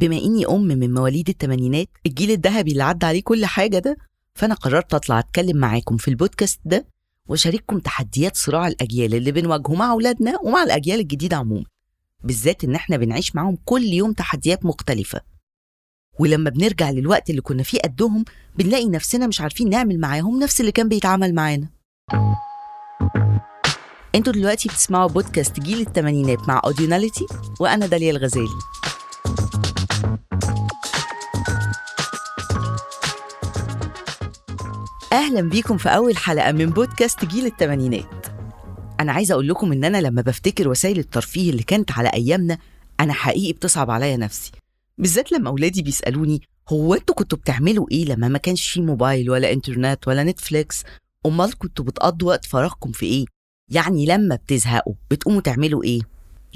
بما إني أم من مواليد التمانينات الجيل الذهبي اللي عدى عليه كل حاجة ده فأنا قررت أطلع أتكلم معاكم في البودكاست ده وأشارككم تحديات صراع الأجيال اللي بنواجهه مع أولادنا ومع الأجيال الجديدة عموما بالذات إن إحنا بنعيش معاهم كل يوم تحديات مختلفة. ولما بنرجع للوقت اللي كنا فيه قدهم بنلاقي نفسنا مش عارفين نعمل معاهم نفس اللي كان بيتعامل معانا. أنتوا دلوقتي بتسمعوا بودكاست جيل التمانينات مع اوديوناليتي وأنا داليا الغزالي. أهلا بيكم في أول حلقة من بودكاست جيل التمانينات أنا عايزة أقول لكم إن أنا لما بفتكر وسائل الترفيه اللي كانت على أيامنا أنا حقيقي بتصعب عليا نفسي. بالذات لما أولادي بيسألوني هو أنتوا كنتوا بتعملوا إيه لما ما كانش في موبايل ولا إنترنت ولا نتفليكس؟ أمال كنتوا بتقضوا وقت فراغكم في إيه؟ يعني لما بتزهقوا بتقوموا تعملوا إيه؟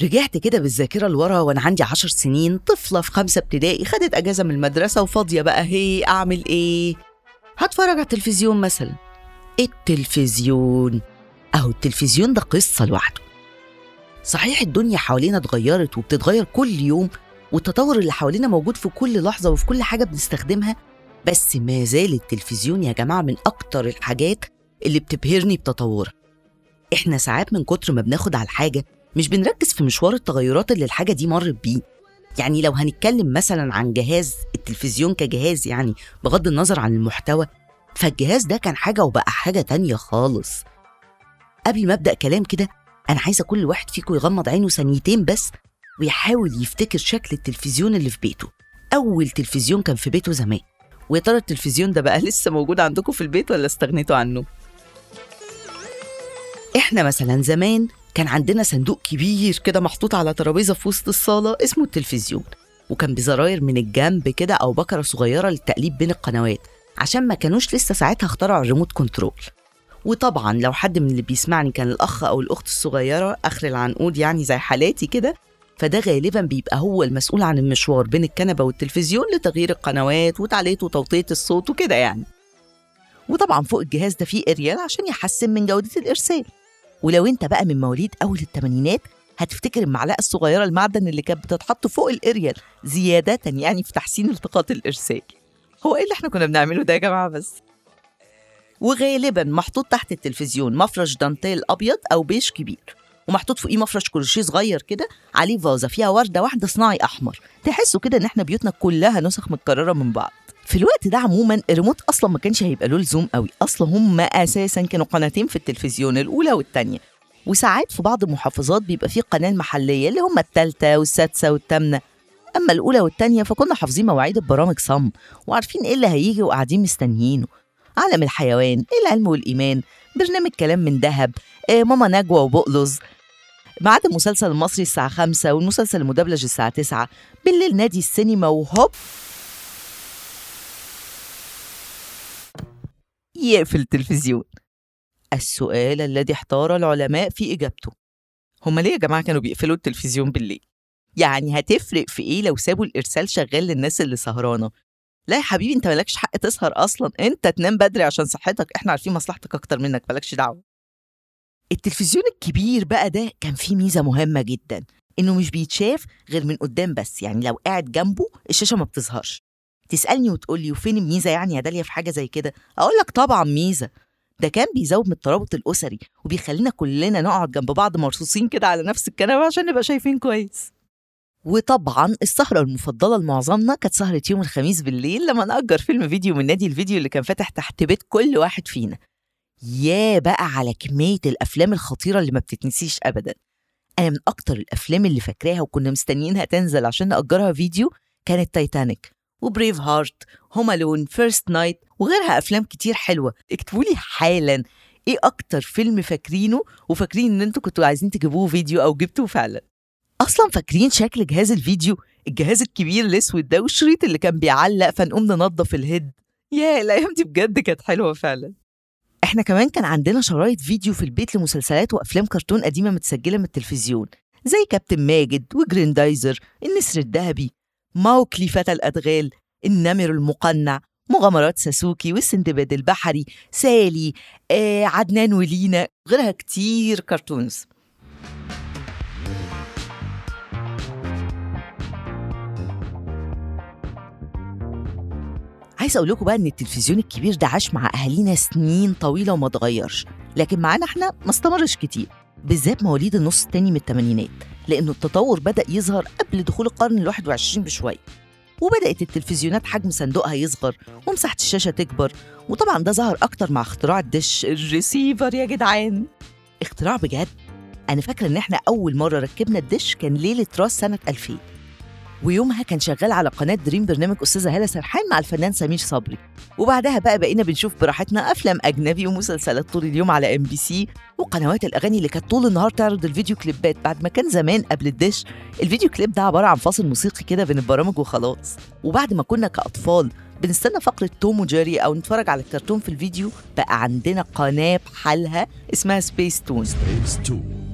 رجعت كده بالذاكرة لورا وأنا عندي عشر سنين طفلة في خمسة ابتدائي خدت أجازة من المدرسة وفاضية بقى هي أعمل إيه؟ هتفرج على التلفزيون مثلا. التلفزيون. أهو التلفزيون ده قصة لوحده. صحيح الدنيا حوالينا اتغيرت وبتتغير كل يوم والتطور اللي حوالينا موجود في كل لحظة وفي كل حاجة بنستخدمها بس ما زال التلفزيون يا جماعة من أكتر الحاجات اللي بتبهرني بتطورها. إحنا ساعات من كتر ما بناخد على الحاجة مش بنركز في مشوار التغيرات اللي الحاجة دي مرت بيه. يعني لو هنتكلم مثلا عن جهاز التلفزيون كجهاز يعني بغض النظر عن المحتوى فالجهاز ده كان حاجة وبقى حاجة تانية خالص. قبل ما أبدأ كلام كده أنا عايزة كل واحد فيكم يغمض عينه ثانيتين بس ويحاول يفتكر شكل التلفزيون اللي في بيته. أول تلفزيون كان في بيته زمان. ويا ترى التلفزيون ده بقى لسه موجود عندكم في البيت ولا استغنيتوا عنه؟ إحنا مثلا زمان كان عندنا صندوق كبير كده محطوط على ترابيزة في وسط الصالة اسمه التلفزيون وكان بزراير من الجنب كده أو بكرة صغيرة للتقليب بين القنوات عشان ما كانوش لسه ساعتها اخترعوا الريموت كنترول. وطبعا لو حد من اللي بيسمعني كان الأخ أو الأخت الصغيرة آخر العنقود يعني زي حالاتي كده فده غالبا بيبقى هو المسؤول عن المشوار بين الكنبة والتلفزيون لتغيير القنوات وتعليق وتوطية الصوت وكده يعني. وطبعا فوق الجهاز ده فيه إريال عشان يحسن من جودة الإرسال. ولو انت بقى من مواليد أول الثمانينات هتفتكر المعلقة الصغيرة المعدن اللي كانت بتتحط فوق الأريال زيادة يعني في تحسين التقاط الإرسال. هو إيه اللي إحنا كنا بنعمله ده يا جماعة بس؟ وغالبا محطوط تحت التلفزيون مفرش دانتيل أبيض أو بيش كبير ومحطوط فوقيه مفرش كروشيه صغير كده عليه فازة فيها وردة واحدة صناعي أحمر تحسوا كده إن إحنا بيوتنا كلها نسخ متكررة من بعض. في الوقت ده عموما الريموت أصلا ما كانش هيبقى له لزوم قوي. أصلا هم أساسا كانوا قناتين في التلفزيون الأولى والثانيه وساعات في بعض المحافظات بيبقى فيه قناة محلية اللي هم الثالثه والسادسة والثامنه أما الأولى والثانيه فكنا حافظين مواعيد البرامج صم وعارفين إيه اللي هيجي وقاعدين مستنيينه. عالم الحيوان العلم والإيمان برنامج كلام من ذهب آه ماما نجوى وبقلظ بعد المسلسل المصري الساعة خمسة والمسلسل المدبلج الساعة تسعة. بالليل نادي السينما وهوب! يقفل التلفزيون. السؤال الذي احتار العلماء في إجابته. هما ليه يا جماعة كانوا بيقفلوا التلفزيون بالليل؟ يعني هتفرق في إيه لو سابوا الإرسال شغال للناس اللي سهرانة؟ لا يا حبيبي أنت مالكش حق تسهر أصلا. أنت تنام بدري عشان صحتك. إحنا عارفين مصلحتك أكتر منك مالكش دعوة. التلفزيون الكبير بقى ده كان فيه ميزة مهمة جدا إنه مش بيتشاف غير من قدام بس. يعني لو قاعد جنبه الشاشة ما بتظهرش. تسألني وتقول لي وفين الميزة يعني يا داليا في حاجة زي كده؟ أقول لك طبعا ميزة. ده كان بيزود من الترابط الأسري وبيخلينا كلنا نقعد جنب بعض مرصوصين كده على نفس الكنبه عشان نبقى شايفين كويس. وطبعا السهرة المفضلة لمعظمنا كانت سهرة يوم الخميس بالليل لما نأجر فيلم فيديو من نادي الفيديو اللي كان فاتح تحت بيت كل واحد فينا. يا بقى على كمية الأفلام الخطيرة اللي ما بتتنسيش أبدا. أنا من أكتر الأفلام اللي فاكراها وكنا مستنيينها تنزل عشان نأجرها فيديو كانت Titanic. و Braveheart Home Alone First Knight وغيرها أفلام كتير حلوة. اكتبوا لي حالا إيه أكتر فيلم فاكرينه وفاكرين إن أنتوا كنتوا عايزين تجيبوه فيديو أو جبتوه فعلا؟ أصلا فاكرين شكل جهاز الفيديو؟ الجهاز الكبير الأسود ده والشريط اللي كان بيعلق فنقوم ننضف ال head. يا الأيام دي بجد كانت حلوة فعلا. إحنا كمان كان عندنا شرايط فيديو في البيت لمسلسلات وأفلام كرتون قديمة متسجلة من التلفزيون زي كابتن ماجد وجريندايزر النسر الذهبي موكلي فتى الأدغال النمر المقنع مغامرات ساسوكي والسندباد البحري سالي آه عدنان ولينا غيرها كتير cartoons. عايز أقول لكم بقى إن التلفزيون الكبير ده عاش مع أهالينا سنين طويلة وما اتغيرش لكن معانا إحنا ما استمرش كتير بالذات مواليد النص التاني من الثمانينات. لأنه التطور بدأ يظهر قبل دخول القرن الواحد وعشرين بشويه وبدأت التلفزيونات حجم صندوقها يصغر ومساحة الشاشة تكبر وطبعا ده ظهر أكتر مع اختراع الدش الريسيفر يا جدعان. اختراع بجد. أنا فاكرة إن إحنا أول مرة ركبنا الدش كان ليلة راس سنة 2000 ويومها كان شغال على قناة دريم برنامج أستاذة هالة سرحان مع الفنان سمير صبري. وبعدها بقى بقينا بنشوف براحتنا أفلام أجنبي ومسلسلات طول اليوم على MBC وقنوات الأغاني اللي كانت طول النهار تعرض الفيديو كليبات بعد ما كان زمان قبل الدش. الفيديو كليب ده عبارة عن فاصل موسيقي كده بين البرامج وخلاص. وبعد ما كنا كأطفال بنستنى فقرة توم وجيري أو نتفرج على الكرتون في الفيديو بقى عندنا قناة بحالها اسمها Spacetoon Spacetoon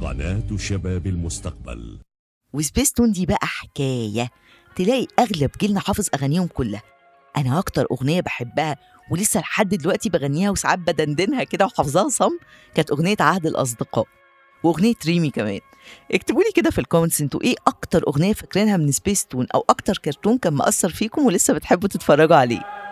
قناة شباب المستقبل. وسبيس تون دي بقى حكاية. تلاقي أغلب جيلنا حافظ أغانيهم كلها. أنا أكتر أغنية بحبها ولسه لحد دلوقتي بغنيها وساعات بدندنها كده وحافظاها صم كانت أغنية عهد الأصدقاء وأغنية ريمي كمان. اكتبوا لي كده في ال comments أنتوا إيه أكتر أغنية فاكرينها من سبيس تون أو أكتر كرتون كان مأثر فيكم ولسه بتحبوا تتفرجوا عليه؟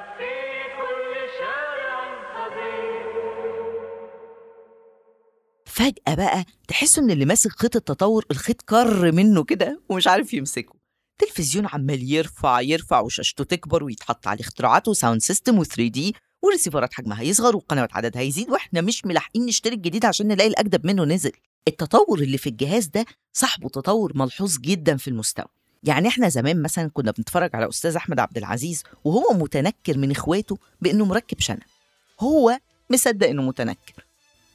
فجأة بقى تحسوا إن اللي ماسك خيط التطور الخيط كر منه كده ومش عارف يمسكه. تلفزيون عمال يرفع يرفع وشاشته تكبر ويتحط عليه اختراعات و sound system و 3D وريسيفرات حجمها يصغر وقنوات عددها يزيد وإحنا مش ملاحقين نشتري الجديد عشان نلاقي الاجدد منه نزل. التطور اللي في الجهاز ده صاحبه تطور ملحوظ جدا في المستوى. يعني إحنا زمان مثلا كنا بنتفرج على أستاذ أحمد عبد العزيز وهو متنكر من إخواته بإنه مركب شنب. هو مصدق إنه متنكر.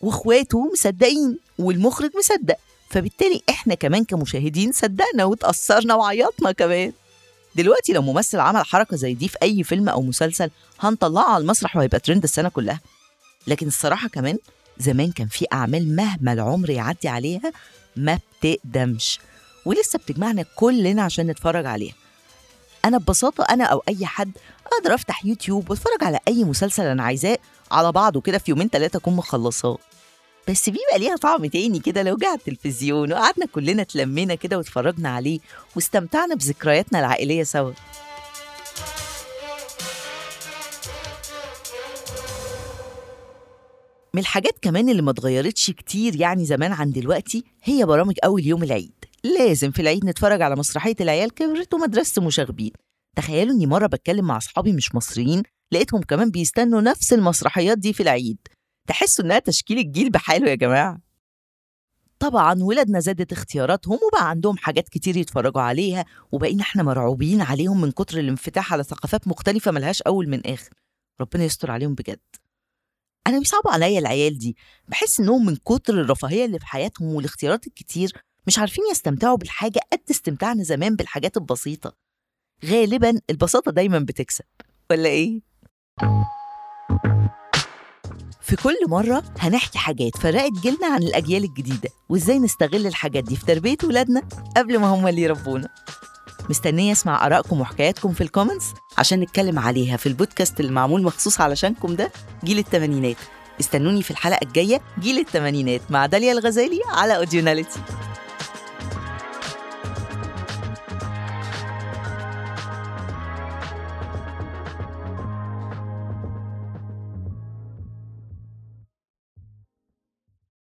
واخواته مصدقين والمخرج مصدق. فبالتالي إحنا كمان كمشاهدين صدقنا وتأثرنا وعيطنا كمان. دلوقتي لو ممثل عمل حركة زي دي في أي فيلم أو مسلسل هنطلعه على المسرح وهيبقى ترند السنة كلها. لكن الصراحة كمان زمان كان في أعمال مهما العمر يعدي عليها ما بتقدمش. ولسه بتجمعنا كلنا عشان نتفرج عليها. أنا ببساطة أنا أو أي حد أقدر أفتح يوتيوب وأتفرج على أي مسلسل أنا عايزاه على بعضه كده في يومين ثلاثة أكون مخلصاه. بس بيبقى ليها طعم تاني كده. لو جه التلفزيون وقعدنا كلنا اتلمينا كده واتفرجنا عليه واستمتعنا بذكرياتنا العائلية سوا. من الحاجات كمان اللي ما اتغيرتش كتير يعني زمان عن دلوقتي هي برامج أول يوم العيد. لازم في العيد نتفرج على مسرحية العيال كبرت ومدرسة مشاغبين. تخيلوا إني مرة بتكلم مع أصحابي مش مصريين لقيتهم كمان بيستنوا نفس المسرحيات دي في العيد. تحسوا إنها تشكيل الجيل بحاله يا جماعة؟ طبعا ولادنا زادت اختياراتهم وبقى عندهم حاجات كتير يتفرجوا عليها وبقينا إحنا مرعوبين عليهم من كتر الانفتاح على ثقافات مختلفة ملهاش أول من آخر. ربنا يستر عليهم بجد. أنا بيصعبوا عليا العيال دي. بحس إنهم من كتر الرفاهية اللي في حياتهم والاختيارات الكتير مش عارفين يستمتعوا بالحاجة قد استمتاعنا زمان بالحاجات البسيطة. غالبا البساطة دايما بتكسب. ولا إيه؟ في كل مرة هنحكي حاجات فرقت جيلنا عن الأجيال الجديدة وإزاي نستغل الحاجات دي في تربية ولادنا قبل ما هم اللي يربونا. مستنية أسمع آرائكم وحكاياتكم في الكومنتس عشان نتكلم عليها في البودكاست اللي معمول مخصوص علشانكم ده جيل التمانينات. استنوني في الحلقة الجاية جيل التمانينات مع داليا الغزالي على أوديوناليتي